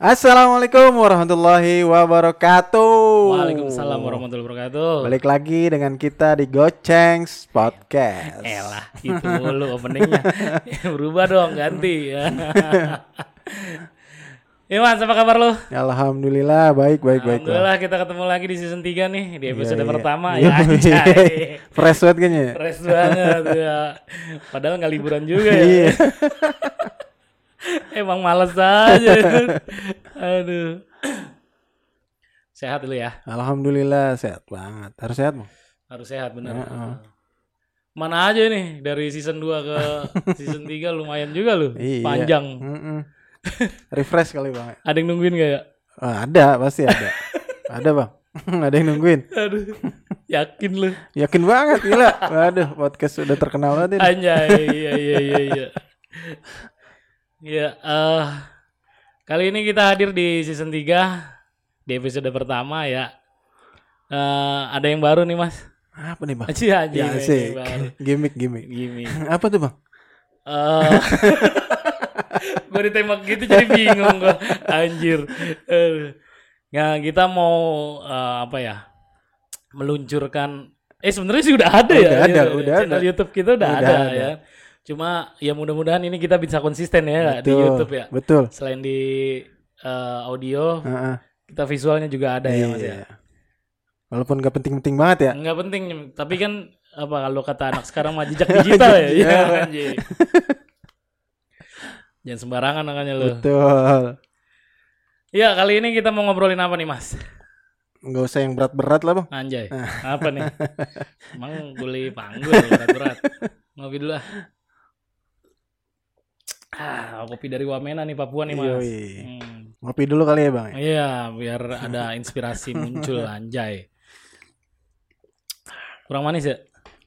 Assalamualaikum warahmatullahi wabarakatuh. Waalaikumsalam warahmatullahi wabarakatuh. Balik lagi dengan kita di Gocengs Podcast. Elah, itu mulu openingnya. Berubah dong, ganti. Iwan, apa kabar lu? Alhamdulillah baik baik baik. Alhamdulillah kita ketemu lagi di season 3 nih di episode Iya, iya. pertama Iya, ya. Fresh banget kayaknya. ya? Fresh banget ya. Padahal nggak liburan juga ya. Emang males aja. Aduh. Sehat dulu ya. Alhamdulillah sehat banget. Harus sehat bang. Harus sehat bener. Heeh. Mana aja nih dari season 2 ke season 3 lumayan juga lu. Iya. Panjang. Mm-mm. Refresh kali bang. Ada yang nungguin gak ya? Ah, ada pasti ada. ada bang. ada yang nungguin. Aduh. Yakin lu. Yakin banget gila. Waduh podcast sudah terkenal banget ini. Anjay. Iya iya iya iya. Ya, eh kali ini kita hadir di season 3 di episode pertama ya. Eh ada yang baru nih, Mas. Apa nih bang? Aci aja Ya sih. Gimik gimik. Gini. Apa tuh bang? Eh gue ditembak gitu jadi bingung gue anjir Eh, nah kita mau eh, apa ya meluncurkan eh sebenarnya sih udah ada ya Udah ada, Channel- udah channel ada. YouTube kita udah, Udah ada, ada. ya cuma ya mudah-mudahan ini kita bisa konsisten ya di Betul, YouTube ya Betul. selain di eh, audio Heeh. kita visualnya juga ada ya mas ya Iya. Walaupun gak penting-penting banget ya. nggak penting tapi kan apa kalau kata anak sekarang mah jejak digital ya Iya. Iya, anjing. jangan sembarangan makanya lu Betul. Iya, kali ini kita mau ngobrolin apa nih, Mas? Nggak usah yang berat-berat lah bang. Anjay. Apa nih? Emang boleh panggul berat-berat. Ngopi dulu ah. Ah, kopi dari Wamena nih Papua nih, Mas. Yoi. Hmm. Ngopi dulu kali ya bang. ya? Iya, biar ada inspirasi muncul anjay. Kurang manis ya?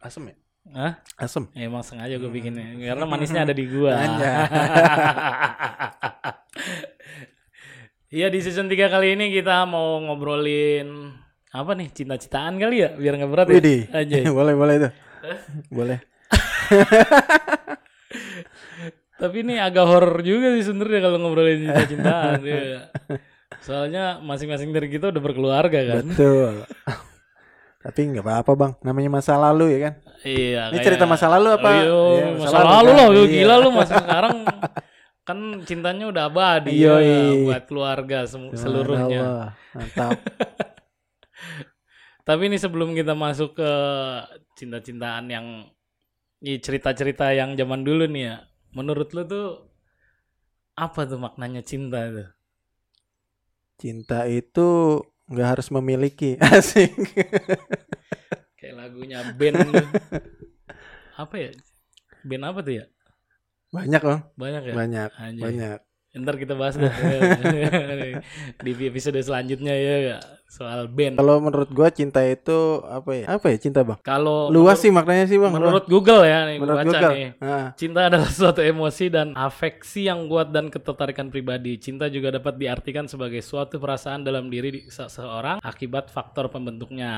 Asem ya? Hah? Asem. Emang sengaja gue bikinnya karena manisnya ada di gua. Anjay. Iya di season 3 kali ini kita mau ngobrolin apa nih cinta-cintaan kali ya biar nggak berat ya. Widih. Anjay. boleh boleh tuh. boleh. Tapi ini agak horor juga sih sebenarnya kalau ngobrolin cinta-cintaan. ya. Soalnya masing-masing dari kita udah berkeluarga kan. Betul. Tapi nggak apa-apa bang. Namanya masa lalu ya kan. Iya. Ini kayak- cerita masa lalu apa? Iya, Iya, masa, lalu lah, kan? Iya. gila lu masih sekarang kan cintanya udah abadi ya, Yoi. buat keluarga semu- seluruhnya. Allah, Mantap. Tapi ini sebelum kita masuk ke cinta-cintaan yang cerita-cerita yang zaman dulu nih ya. Menurut lu tuh apa tuh maknanya cinta itu? Cinta itu nggak harus memiliki. Asik. Kayak lagunya band lu. Apa ya? Band apa tuh ya? Banyak bang. Banyak ya? Banyak. Anjay. Banyak. Ntar kita bahas deh di episode selanjutnya ya soal band. Kalau menurut gua cinta itu apa ya? Apa ya cinta bang? Kalau Luas sih maknanya sih bang. menurut Google ya nih menurut baca Google. nih. Ah, Cinta adalah suatu emosi dan afeksi yang kuat dan ketertarikan pribadi. Cinta juga dapat diartikan sebagai suatu perasaan dalam diri di- seseorang akibat faktor pembentuknya.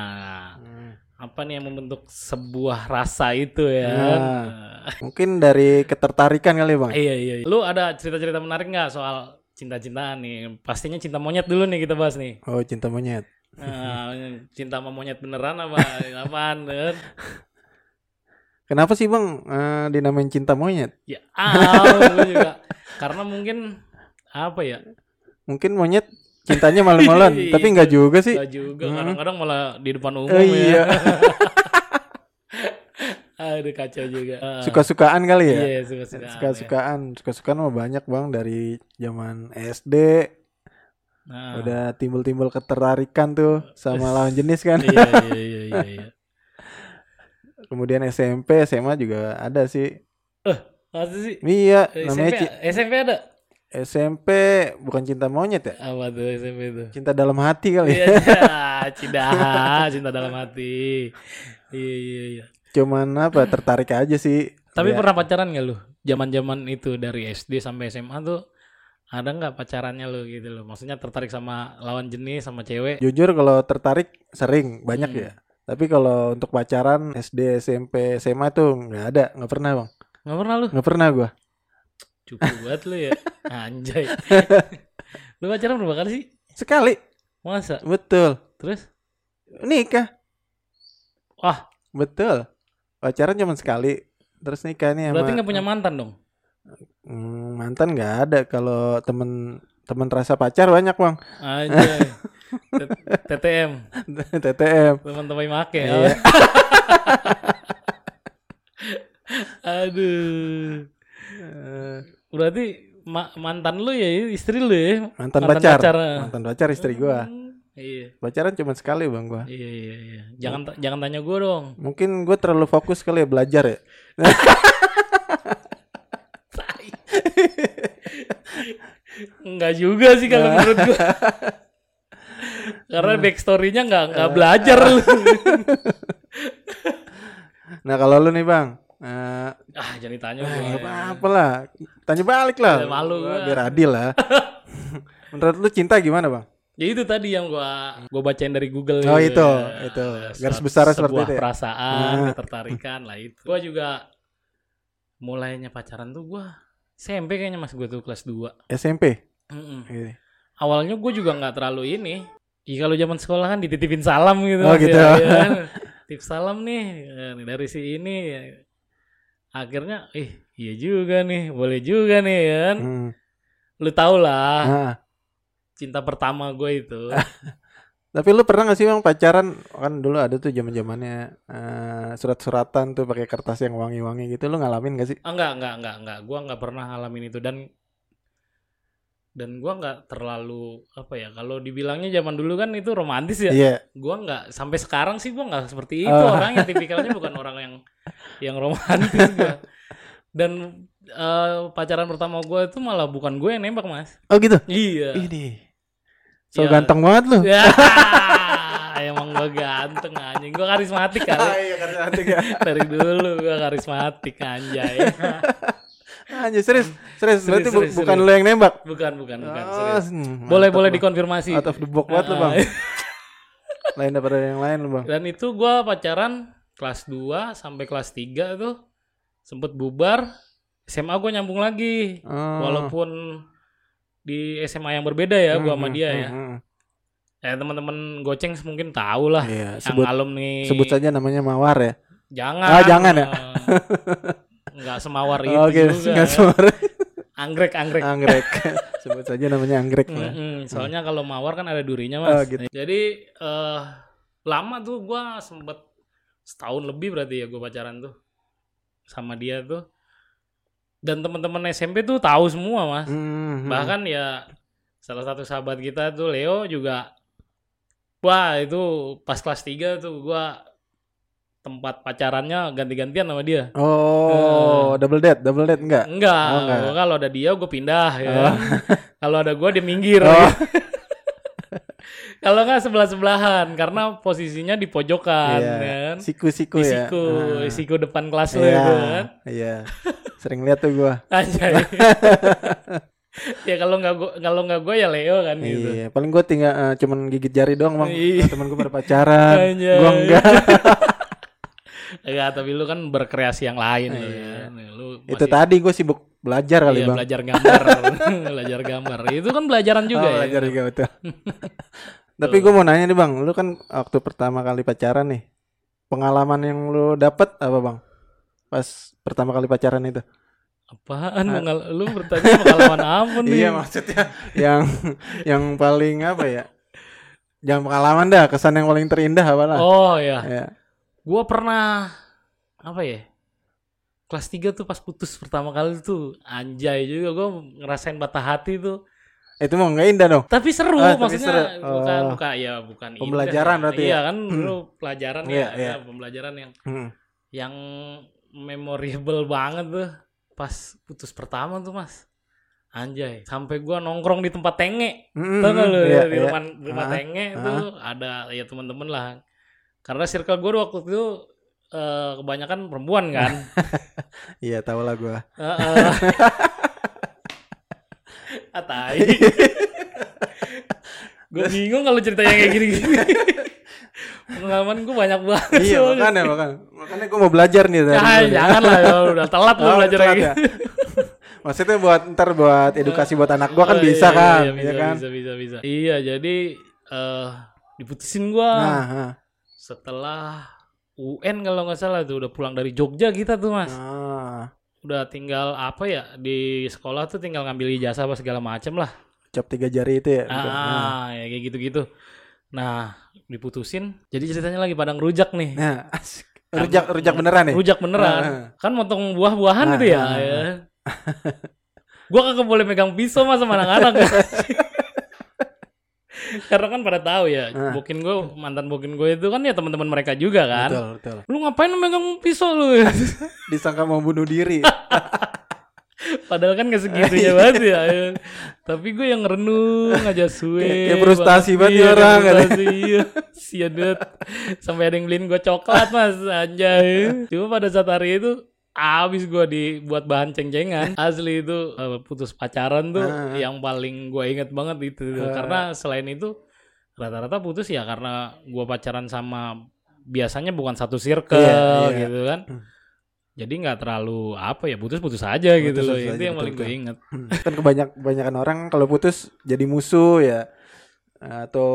Hmm. Apa nih yang membentuk sebuah rasa itu ya? Nah. Mungkin dari ketertarikan kali bang. Iya iya. iya. Lu ada cerita-cerita menarik nggak soal cinta-cintaan nih? Pastinya cinta monyet dulu nih kita bahas nih. Oh cinta monyet. Nah, cinta sama monyet beneran apa apaan kan? Kenapa sih bang eh, dinamain cinta monyet? Ya, ah, juga. Karena mungkin apa ya? Mungkin monyet cintanya malu-maluan, Iya. tapi nggak juga sih. Gak juga, Hmm. kadang-kadang malah di depan umum Oh, iya. ya. Aduh kacau juga. Ah, Suka-sukaan kali ya. Iya, suka-suka. Suka-sukaan, suka-sukaan mah banyak bang dari zaman SD Nah, udah timbul-timbul ketertarikan tuh sama lawan jenis kan. iya, iya, iya, iya, iya. Kemudian SMP, SMA juga ada sih. Masa sih? Iya, SMP, namanya ci- SMP ada? SMP bukan cinta monyet ya? Apa tuh SMP itu? Cinta dalam hati kali. ya. Iya, iya, cinta, cinta dalam hati. Iya, iya, iya. Cuman apa tertarik aja sih. Tapi Ya, pernah pacaran gak lu? Zaman-zaman itu dari SD sampai SMA tuh ada nggak pacarannya lu gitu loh? Maksudnya tertarik sama lawan jenis sama cewek? jujur kalau tertarik sering banyak Hmm. ya. Tapi kalau untuk pacaran SD, SMP, SMA tuh nggak ada, nggak pernah bang, Nggak pernah lu? nggak pernah gua. Cukup buat lu ya. Anjay. lu pacaran berapa kali sih? Sekali. Masa? Betul. Terus? Nikah. Wah, Betul. Pacaran cuma sekali. Terus nikah nih sama berarti nggak punya mantan dong? Hmm, mantan nggak ada kalau temen temen rasa pacar banyak bang Anjay. TTM, TTM teman-teman make. Iya. Aduh. Eh, Berarti ma- mantan lu ya istri lu ya? mantan, Mantan pacar. pacar, eh. mantan pacar istri gua Hmm, Iya. pacaran cuma sekali bang gua Iya iya iya. Jangan ta- jangan tanya gue dong. mungkin gue terlalu fokus kali ya belajar ya Enggak juga sih kalau menurut gue. Karena backstory-nya nggak nggak belajar lu. nah kalau lu nih bang eh, ah jadi tanya ah, gue. nggak apa-apa lah tanya balik lah Ya, malu Gua biar adil lah menurut lu cinta gimana bang Ya itu tadi yang gua gua bacain dari Google Oh, gitu itu, ya. itu. Garis besarnya seperti itu ya? perasaan, Ah. ketertarikan lah itu. Gua juga mulainya pacaran tuh gua SMP kayaknya Mas gua tuh kelas 2. SMP Mm-mm. Gitu. Awalnya gua juga nggak terlalu ini. Iya kalau zaman sekolah kan dititipin salam gitu. Oh, gitu. ya, ya kan. Tip salam nih ya, dari si ini. Akhirnya, ih iya juga nih, boleh juga nih ya kan. Hmm. Lu tau lah, Nah, cinta pertama gue itu. tapi lu pernah gak sih bang pacaran kan dulu ada tuh zaman zamannya eh, surat-suratan tuh pakai kertas yang wangi-wangi gitu lu ngalamin gak sih Ah, enggak, enggak, enggak, enggak. Gua enggak pernah ngalamin itu dan dan gua enggak terlalu apa ya kalau dibilangnya zaman dulu kan itu romantis ya. iya Gua enggak sampai sekarang sih gua enggak seperti itu Oh. orangnya tipikalnya bukan orang yang yang romantis gua. Dan eh, pacaran pertama gua itu malah bukan gue yang nembak, Mas. oh gitu Iya. ini so Iya. ganteng banget lu Ya, emang gua ganteng anjing. Gua karismatik kali. iya kan cantik ya Dari dulu gua karismatik anjay. Anjir serius, serius, Serius, berarti bu- serius, bukan serius. lu yang nembak. Bukan, bukan, bukan. Oh, serius. hmm, Boleh, mantap boleh lu. dikonfirmasi. Out of the box banget lu, Ah, Bang. Lain daripada yang lain lu, Bang. Dan itu gua pacaran kelas 2 sampai kelas 3 tuh sempet bubar. SMA gua nyambung lagi. Oh. Walaupun di SMA yang berbeda ya gua sama Hmm, dia hmm, ya. hmm. Ya teman-teman goceng mungkin tahu lah Iya, yang sebut alumni. sebut saja namanya Mawar ya. Jangan. Ah, jangan ya? Enggak semawar itu Oke, juga. singkat suara. Anggrek, anggrek. Anggrek. sebut saja namanya anggrek lah. Mm-mm, Soalnya kalau mawar kan ada durinya Oh, mas. gitu. Jadi eh lama tuh gua sempet setahun lebih berarti ya gue pacaran tuh sama dia tuh. Dan teman-teman SMP tuh tahu semua mas. Hmm, hmm. Bahkan ya salah satu sahabat kita tuh Leo juga. Wah itu pas kelas 3 tuh gua tempat pacarannya ganti-gantian sama dia. Oh, double date, double date enggak? Enggak, Oh, enggak. kalau ada dia gue pindah ya. Oh. kalau ada gua dia minggir. Oh. kalau nggak sebelah sebelahan karena posisinya di pojokan Iya. ya kan. Siku-siku Di ya. siku, Ah. siku depan kelas lo Iya. itu kan. Iya. Sering lihat tuh gua. Anjay. ya kalau nggak gua kalau nggak gua ya Leo kan gitu. Iya, paling gua tinggal eh, cuman gigit jari doang, Bang. Iya. Temen gua pada pacaran. Anjay. Gua enggak. Ya, tapi lu kan berkreasi yang lain Iya. kan. Lu Itu masih- tadi gua sibuk belajar kali, iya, Bang. belajar gambar. belajar gambar. Itu kan pelajaran juga oh, ya. belajar juga betul. Tapi gue mau nanya nih bang, lu kan waktu pertama kali pacaran nih, pengalaman yang lu dapet apa bang? Pas pertama kali pacaran itu? Apaan mengal- lu bertanya pengalaman apa nih? Iya maksudnya yang yang paling apa ya? Yang pengalaman dah, kesan yang paling terindah apa lah? Oh ya. Ya. Gua pernah apa ya? Kelas 3 tuh pas putus pertama kali tuh anjay juga gua ngerasain patah hati tuh. Itu mau nggak indah dong? Tapi seru Ah, tapi maksudnya seru. bukan Oh. bukan ya bukan indah Pembelajaran ya. berarti Iya ya? kan dulu pelajaran Iya, ya, iya. ya, pembelajaran yang Hmm. yang memorable banget tuh pas putus pertama tuh Mas. Anjay, sampai gua nongkrong di tempat tenge. Hmm, Tahu lu iya, di iya. rumah Ah, tenge itu ada ya teman-teman lah. Karena circle gue waktu itu eh, kebanyakan perempuan kan. Iya tahu lah gue. Atai. gue bingung kalau ceritanya kayak gini-gini. Pengalaman gue banyak banget. iya soalnya. makanya makanya makanya gue mau belajar nih Ah, lu nih. jangan lah ya, udah telat lu Oh, belajar kayak ya? Maksudnya buat ntar buat edukasi buat anak gua kan Oh, bisa iya, kan, iya, ya bisa, kan? Bisa, bisa, bisa. Iya, jadi eh diputusin gua Nah, nah. Setelah UN kalau nggak salah tuh udah pulang dari Jogja kita tuh mas. Ah, Udah tinggal apa ya di sekolah tuh tinggal ngambil ijazah apa segala macem lah. cap tiga jari itu ya. bukan? Nah, Ah, ya kayak gitu-gitu. Nah, diputusin. Jadi ceritanya lagi padang rujak nih. Nah, asik. rujak rujak beneran nih. Rujak beneran. Ah. Kan motong buah-buahan Ah, itu ya. ah, ya. gua kagak boleh megang pisau mas sama anak-anak. Karena kan pada tahu ya, Ah. bokin gue mantan bokin gue itu kan ya teman-teman mereka juga kan. Betul, betul. Lu ngapain megang pisau lu? Disangka mau bunuh diri. Padahal kan gak segitunya banget ya. Tapi gue yang renung aja suwe. Kayak- frustasi banget Iya, ya orang, kayak frustasi, Iya. Sian banget. Sampai ada yang beliin gue coklat mas anjay. Cuma pada saat hari itu abis gue dibuat bahan ceng-cengan asli itu eh, putus pacaran tuh Ah. yang paling gue inget banget itu Ah. karena selain itu rata-rata putus ya karena gue pacaran sama biasanya bukan satu circle Iya, iya. gitu kan. Jadi nggak terlalu apa ya putus-putus aja gitu loh. Itu yang paling gue inget kan kebanyak kebanyakan orang kalau putus jadi musuh ya atau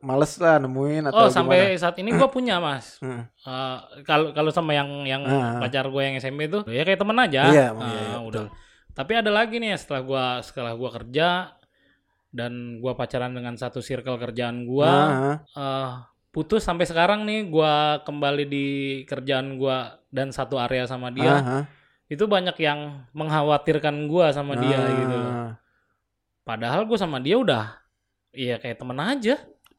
males lah nemuin atau oh sampai saat ini gue punya mas. Hmm. Eh, kalau kalau sama yang yang Ah. pacar gue yang SMP itu ya kayak temen aja. Iya, Ah, iya, iya, udah. tapi ada lagi nih setelah gua setelah gua kerja dan gua pacaran dengan satu circle kerjaan gua Ah, eh, putus sampai sekarang nih gua kembali di kerjaan gua dan satu area sama dia ah. itu banyak yang mengkhawatirkan gua sama dia gitu padahal gua sama dia udah iya kayak temen aja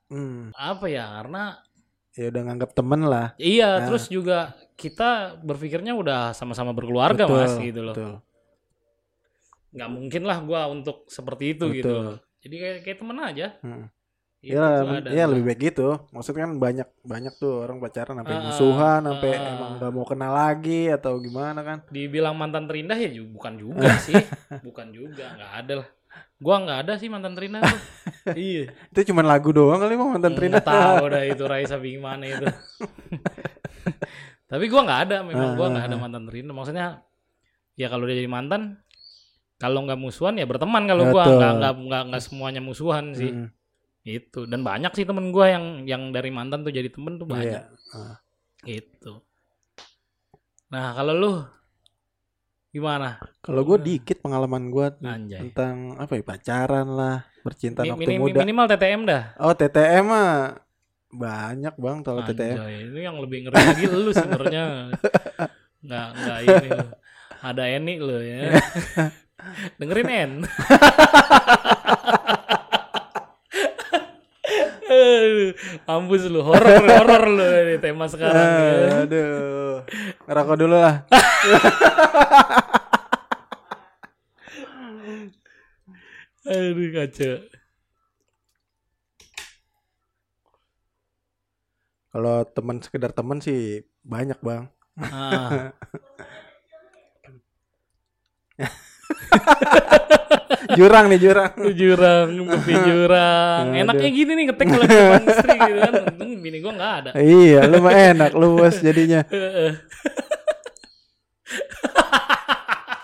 Hmm. apa ya karena ya udah nganggap temen lah Iya, Nah. terus juga kita berpikirnya udah sama-sama berkeluarga Betul, mas gitu loh. betul. Nggak mungkin lah gua untuk seperti itu gitu. Betul. loh. Jadi kayak kayak temen aja. Hmm. Itu ya, ada ya lebih baik gitu. Maksudnya kan banyak banyak tuh orang pacaran sampai Ah, musuhan, sampai ah. emang gak mau kenal lagi atau gimana kan? Dibilang mantan terindah ya bukan juga sih, bukan juga, nggak ada lah. Gua nggak ada sih mantan tuh. iya. Itu cuma lagu doang kali mau mantan Trina. Nggak tahu dah itu Raisa gimana itu. Tapi gua nggak ada, memang gua Ah, nggak ada mantan terindah. Maksudnya ya kalau dia jadi mantan, kalau nggak musuhan ya berteman kalau gua nggak nggak nggak nggak semuanya musuhan sih. Hmm, Itu dan banyak sih temen gua yang yang dari mantan tuh jadi temen tuh banyak. iya. Ah. Itu. Nah kalau lu gimana? Kalau gue dikit pengalaman gue tentang apa ya pacaran lah, percintaan Mi- waktu muda. minimal TTM dah. Oh TTM mah banyak bang kalau TTM. Itu yang lebih ngeri lagi lu sebenarnya. Nggak nggak ini lu. Ada Eni lu ya. Dengerin En. Mampus lu, horor horor lu ini tema sekarang. ya. Aduh, ngerokok dulu lah. Aduh kacau. Kalau teman sekedar teman sih banyak bang. Ah, Jurang nih jurang. jurang, tepi jurang. Enaknya gini nih ngetek kalau di depan istri gitu kan. Untung bini gua nggak ada. iya, lu mah enak lu bos jadinya.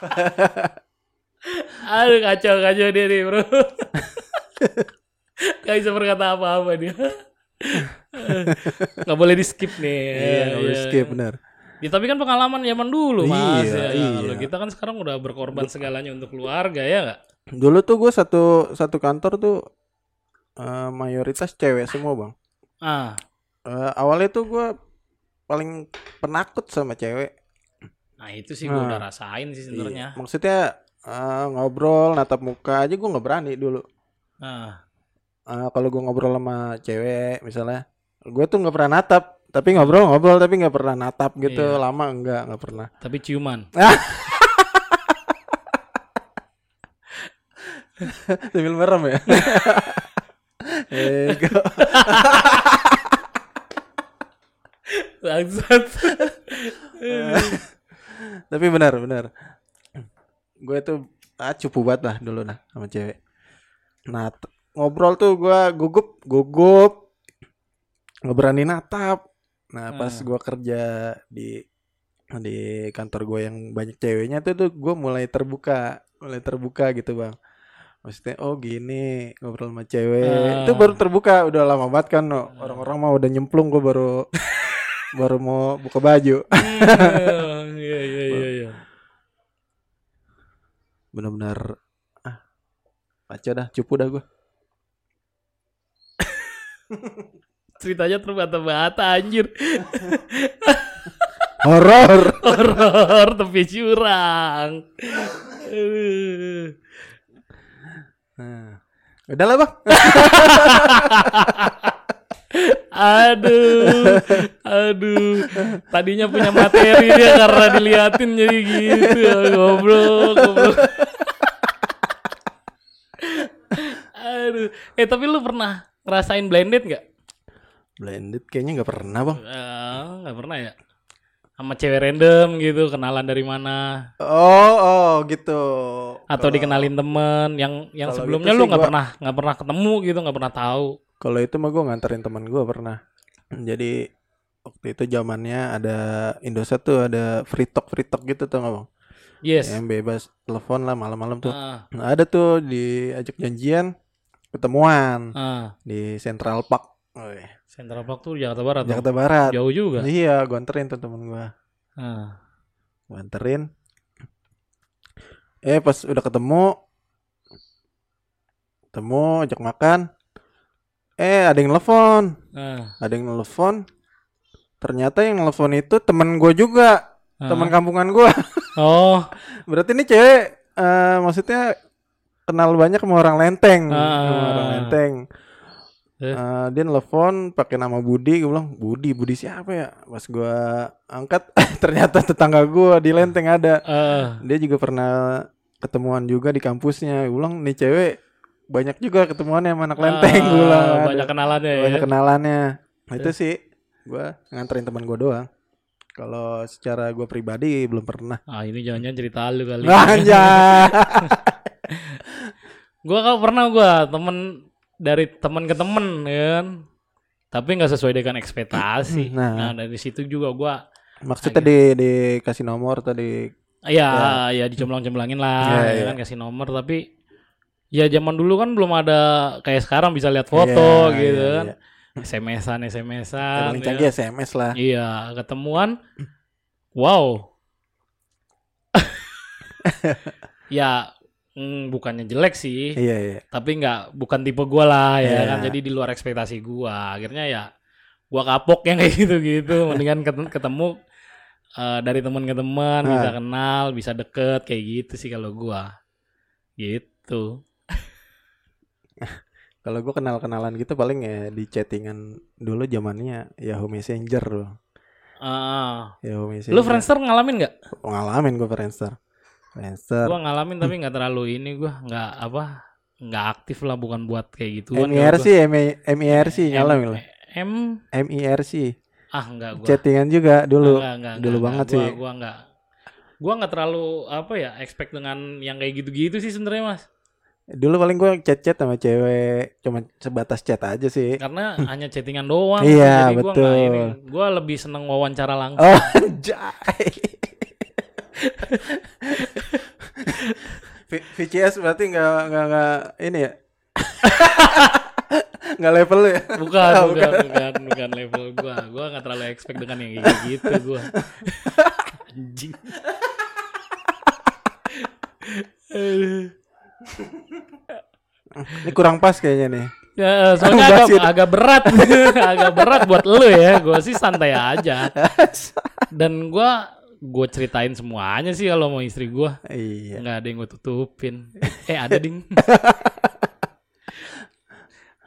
Aduh kacau kacau dia nih bro. Gak bisa berkata apa-apa dia. Gak boleh di skip nih. Iya, nggak boleh Iya. skip bener. Ya, tapi kan pengalaman zaman dulu mas. Iya, ya, iya. Kalau kita kan sekarang udah berkorban segalanya untuk keluarga ya nggak? Dulu tuh gue satu satu kantor tuh eh, mayoritas cewek semua bang. Ah, Eh, awalnya tuh gue paling penakut sama cewek. nah itu sih gua Nah. udah rasain sih sebenarnya. Iya. Maksudnya eh, ngobrol natap muka aja gue nggak berani dulu. Nah, Eh, kalau gue ngobrol sama cewek misalnya, gue tuh nggak pernah natap. Tapi ngobrol ngobrol tapi nggak pernah natap gitu Iya. lama enggak nggak pernah. tapi ciuman. Sambil merem ya. kok- Bangsat. tapi benar benar. Gue tuh ah, cupu banget lah dulu nah sama cewek. Nah ngobrol tuh gue gugup gugup nggak berani natap. Nah pas Hmm. gue kerja di di kantor gue yang banyak ceweknya tuh tuh gue mulai terbuka mulai terbuka gitu bang maksudnya oh gini ngobrol sama cewek Ah. itu baru terbuka udah lama banget kan no. orang-orang mah udah nyemplung gue baru baru mau buka baju Hmm, Iya iya iya iya. benar-benar ah dah cupu dah gue Ceritanya terbata-bata anjir. horor Horor tepi jurang. Aduh. nah, udahlah bang Aduh, aduh. Tadinya punya materi dia karena diliatin jadi gitu. Goblok, goblok. Aduh. Eh tapi lu pernah ngerasain blended nggak? blended kayaknya nggak pernah bang Eh, nggak pernah ya. Sama cewek random gitu, kenalan dari mana? oh oh gitu Atau Kalau- dikenalin temen yang yang sebelumnya gitu lu nggak gua- pernah nggak pernah ketemu gitu, nggak pernah tahu. Kalau itu mah gue nganterin teman gue pernah. Jadi waktu itu zamannya ada Indosat tuh ada free talk free talk gitu tuh nggak bang? Yes. Yang bebas telepon lah malam-malam tuh. Ah, Nah, ada tuh diajak janjian ketemuan ah. di Central Park, Wih, Central Park tuh Jakarta Barat. Jakarta Barat. Jauh juga. Iya, gue anterin tuh temen gue. Ah. Gue anterin. Eh pas udah ketemu, ketemu ajak makan. Eh ada yang nelfon. Ah. ada yang nelfon ternyata yang nelfon itu temen gue juga Ah. teman kampungan gue Oh, berarti ini cewek eh, maksudnya kenal banyak sama orang lenteng Ah. sama orang lenteng Eh. Eh, dia nelfon pakai nama Budi gue bilang Budi Budi siapa ya? Pas gue angkat ternyata tetangga gue di lenteng ada. Eh, dia juga pernah ketemuan juga di kampusnya. Gue bilang nih cewek banyak juga ketemuannya sama anak lenteng gue bilang ah, Ada banyak kenalannya ya. banyak kenalannya. Nah, itu sih gue nganterin teman gue doang. Kalau secara gue pribadi belum pernah. Ah, ini jangan-jangan cerita lu kali. Anjay. Gua kalau pernah gua. Temen dari temen ke temen ya kan. Tapi nggak sesuai dengan ekspektasi. Nah. Nah, dari situ juga gua maksudnya di dikasih nomor tadi ya ya dicemlang-cemlangin lah Iya, ya iya. kan kasih nomor tapi ya zaman dulu kan belum ada kayak sekarang bisa lihat foto Iya, gitu iya, kan. iya. SMS-an SMS-an. paling ya. canggih SMS lah Iya, ketemuan. Wow. ya mm, bukannya jelek sih, iya iya tapi nggak bukan tipe gua lah ya Iya. kan. Jadi di luar ekspektasi gua. Akhirnya ya gua kapok yang kayak gitu-gitu. Mendingan ket- ketemu eh, dari teman ke teman, bisa Ah. kenal, bisa deket kayak gitu sih kalau gua. Gitu. kalau gue kenal kenalan gitu paling ya di chattingan dulu zamannya Yahoo Messenger loh Ah, Yahoo Messenger lu Friendster ngalamin nggak? pengalamin gue Friendster Friendster Gua ngalamin tapi nggak terlalu ini gua nggak apa nggak aktif lah bukan buat kayak gitu MIRC MI- MIRC nyalamin lah M MIRC ah enggak gua chattingan juga dulu Enggak, enggak, dulu enggak, banget enggak. sih. gua, gua enggak gua enggak terlalu apa ya expect dengan yang kayak gitu-gitu sih sebenarnya mas Dulu paling gue chat-chat sama cewek cuma sebatas chat aja sih. karena hanya chattingan doang Iya, jadi gua betul. gua lebih seneng wawancara langsung Oh, anjay. V- VCS berarti nggak nggak nggak ini ya? nggak level lu ya? bukan, Oh, bukan bukan bukan level gua gua enggak terlalu expect dengan yang kayak gitu gua anjing. Ini kurang pas kayaknya nih. Ya, soalnya Enggak agak, agak berat, agak berat buat lu ya. Gue sih santai aja. Dan gua gue ceritain semuanya sih kalau mau istri gua. iya. Nggak ada yang gue tutupin. Eh ada ding.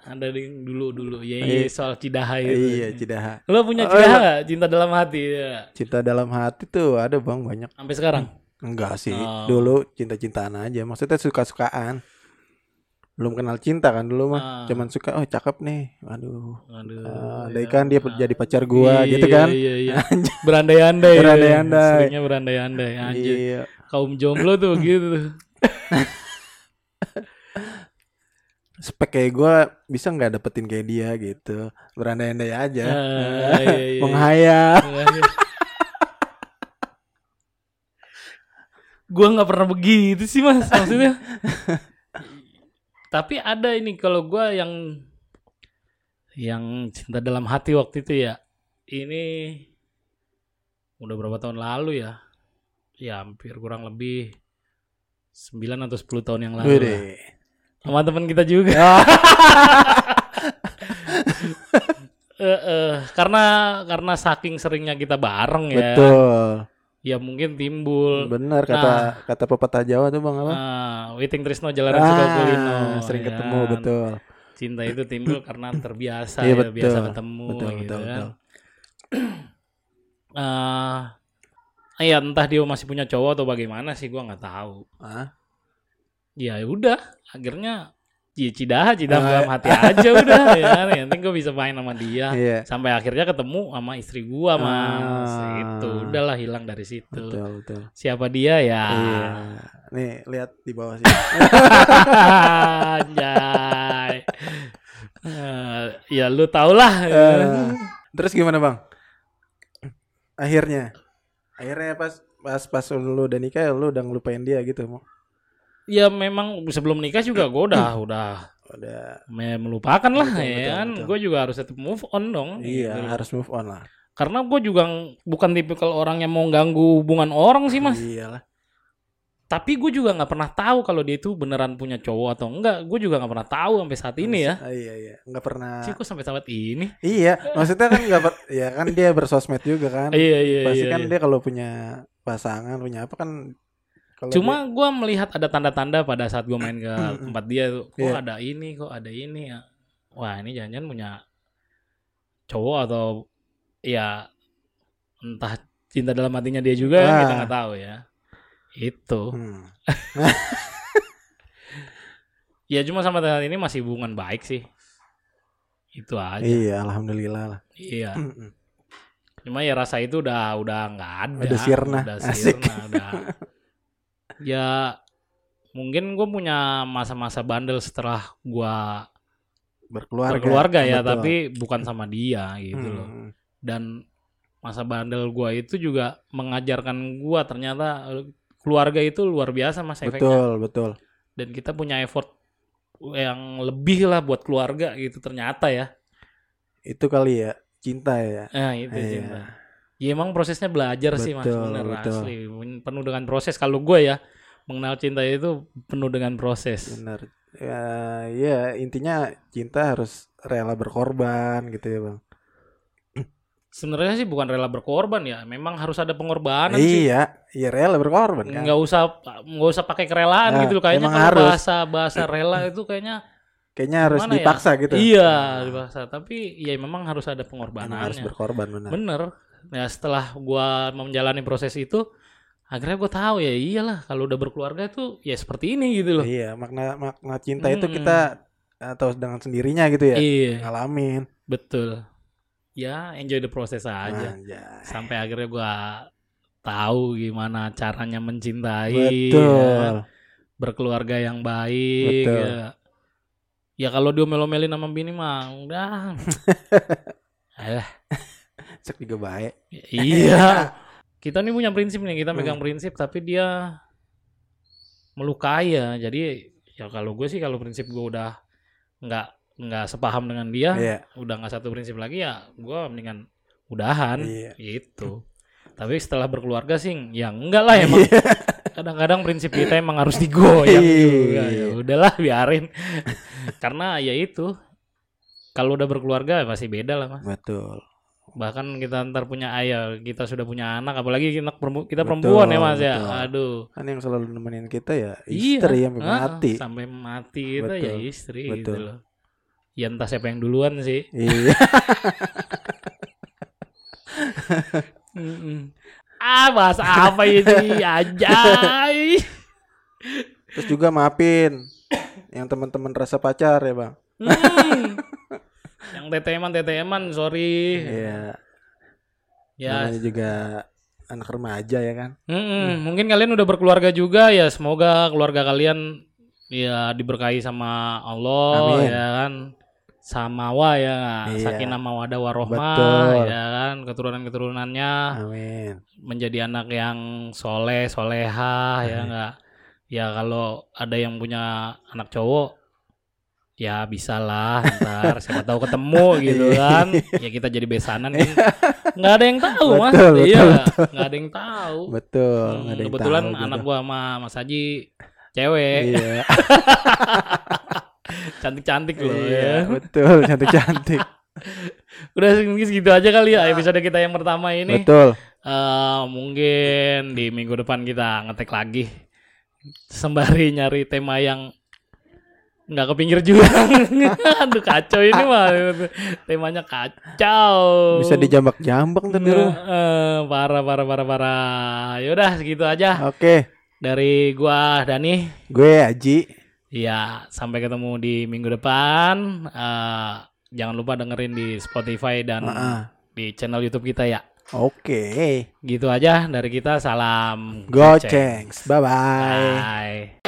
ada ding dulu dulu. Ya iya, soal cidaha itu. Iya, Cidaha. Lo punya Oh, cidaha iya. nggak? Cinta dalam hati. Ya. Cinta dalam hati tuh ada bang banyak. Sampai sekarang. Enggak sih. Oh. Dulu cinta-cintaan aja. Maksudnya suka-sukaan. Belum kenal cinta kan dulu mah. Ah. Cuman suka, oh cakep nih. Waduh. Aduh. Ah, ya. kan dia jadi pacar gua gitu kan. Iya, iya. Berandai-andai. Berandai-andai. Seringnya berandai-andai. Anjir. Iya. Kaum jomblo tuh gitu. spek kayak gue bisa nggak dapetin kayak dia gitu berandai-andai aja Ah, iya, iya, iya. menghayal gua nggak pernah begitu sih mas maksudnya tapi ada ini kalau gua yang yang cinta dalam hati waktu itu ya ini udah berapa tahun lalu ya? Ya hampir kurang lebih 9 atau 10 tahun yang lalu lah. Sama teman kita juga. Eh, eh, karena karena saking seringnya kita bareng ya. Betul. Ya mungkin timbul Bener kata kata pepatah Jawa tuh Bang apa? ah, Witing Trisno Jalanan Suka Kulino sering ya ketemu kan. betul. cinta itu timbul karena terbiasa Iya, ya betul. biasa ketemu Betul, gitu betul, kan betul. Eh, ya entah dia masih punya cowok atau bagaimana sih gua nggak tahu Ah, ya udah akhirnya ya cidaha cidaha Ah. dalam hati aja udah ya kan. yang penting gue bisa main sama dia iya. sampai akhirnya ketemu sama istri gua mas Ah. itu udahlah hilang dari situ Betul, betul. siapa dia ya Iya. Nih, lihat di bawah sih. Anjay. Eh, ya lu tau lah. Eh, terus gimana, Bang? Akhirnya. Akhirnya pas pas pas lu udah nikah lu udah ngelupain dia gitu mau. Ya memang sebelum nikah juga gue udah udah Udah me- melupakan lah Betul, ya betul, kan. Gue juga harus tetap move on dong. iya, gitu. harus move on lah. Karena gue juga bukan tipikal orang yang mau ganggu hubungan orang sih mas. Iyalah. Tapi gue juga nggak pernah tahu kalau dia itu beneran punya cowok atau enggak. Gue juga nggak pernah tahu sampai saat ini ya. Ah, iya, iya. Enggak pernah. Sih kok sampai saat ini? Iya, maksudnya kan enggak ber... ya kan dia bersosmed juga kan. Iya iya Pasti iya. kan iya. dia kalau punya pasangan, punya apa kan kalau Cuma gue melihat ada tanda-tanda pada saat gue main ke tempat dia tuh, kok Iya. ada ini, kok ada ini ya. Wah ini jangan-jangan punya cowok atau ya entah cinta dalam hatinya dia juga Ah. kita nggak tahu ya. Itu. Hmm. Ya cuma sampai saat ini masih hubungan baik sih. Itu aja. Iya, alhamdulillah lah. Iya. Cuma ya rasa itu udah udah nggak ada. Udah sirna. Udah Asik. sirna, udah. Ya mungkin gue punya masa-masa bandel setelah gua Berkeluarga. berkeluarga ya, Betul. tapi bukan sama dia gitu loh. Hmm. Dan masa bandel gua itu juga mengajarkan gua ternyata keluarga itu luar biasa mas efeknya. Betul, betul. Dan kita punya effort yang lebih lah buat keluarga gitu ternyata ya. Itu kali ya, cinta ya. Nah itu Iya. cinta. Ya emang prosesnya belajar sih mas, Betul, bener betul. asli penuh dengan proses. Kalau gue ya mengenal cinta itu penuh dengan proses. Benar. Ya, ya intinya cinta harus rela berkorban gitu ya, Bang. Sebenarnya sih bukan rela berkorban ya, memang harus ada pengorbanan sih. Iya, iya rela berkorban kan. Nggak usah nggak usah pakai kerelaan Nah, gitu loh. Kayaknya kalau harus. bahasa bahasa rela itu kayaknya Kayaknya harus Gimana ya? dipaksa gitu. iya dipaksa. Tapi ya memang harus ada Emang harus berkorban benar. Bener. Ya setelah gua menjalani proses itu, akhirnya gue tahu ya iyalah kalau udah berkeluarga itu ya seperti ini gitu loh. Iya, makna makna cinta itu Mm-mm. kita atau dengan sendirinya gitu ya. Iya. Ngalamin. Betul. Ya, enjoy the process aja. Anjay. Sampai akhirnya gua tahu gimana caranya mencintai, Betul. ya, berkeluarga yang baik. Betul. Ya, ya kalau diomel-omelin sama bini mah udah. Alah, Cek juga baik. iya. Kita nih punya prinsip nih, kita megang Hmm. prinsip tapi dia melukai ya. Jadi ya kalau gue sih kalau prinsip gue udah nggak nggak sepaham dengan dia, Iya. udah nggak satu prinsip lagi ya gue mendingan udahan Iya. gitu tapi setelah berkeluarga sih ya enggak lah emang Iya. kadang-kadang prinsip kita emang harus digoyang juga Iya. ya udahlah biarin karena ya itu kalau udah berkeluarga pasti beda lah mas Betul. Bahkan kita ntar punya ayah kita sudah punya anak apalagi kita, kita Betul, perempuan ya mas ya betul. aduh Kan yang selalu nemenin kita ya iya istri yang ah, mati. sampai mati kita ya Betul, istri betul. gitu loh ya entah siapa yang duluan sih Iya. Ah, bahas apa ini? Anjay. Terus juga maafin yang teman-teman rasa pacar ya, Bang. Hmm. Yang TTM-an, TTM-an, sorry. Iya. Ya, Namanya juga anak remaja ya kan. mm-mm. mungkin kalian udah berkeluarga juga ya. Semoga keluarga kalian ya diberkahi sama Allah Amin. ya kan. samawa ya nggak? Iya. sakinah mawadah warohmah Betul. ya kan keturunan-keturunannya Amin. menjadi anak yang soleh soleha ya nggak ya kalau ada yang punya anak cowok ya bisa lah ntar siapa tahu ketemu gitu kan ya kita jadi besanan kan nggak ada yang tahu mas Betul, iya betul, nggak ada yang tahu Betul. Hmm, ada yang kebetulan tahu anak gitu. gua sama Mas Haji cewek Iya. cantik-cantik loh Iya, ya betul. Cantik-cantik. udah mungkin segitu aja kali ya episode kita yang pertama ini Betul. Eh, mungkin di minggu depan kita ngetek lagi sembari nyari tema yang nggak ke pinggir jurang. Aduh kacau ini mah temanya kacau. Bisa dijambak-jambak ntar di Nah, rumah. eh, parah parah parah parah. Yaudah segitu aja Oke. dari gua Dani. Gue Aji. Ya sampai ketemu di minggu depan. Eh, jangan lupa dengerin di Spotify dan Ah, di channel YouTube kita ya. Oke. Gitu aja dari kita. Salam Gocengs. Bye-bye. Bye.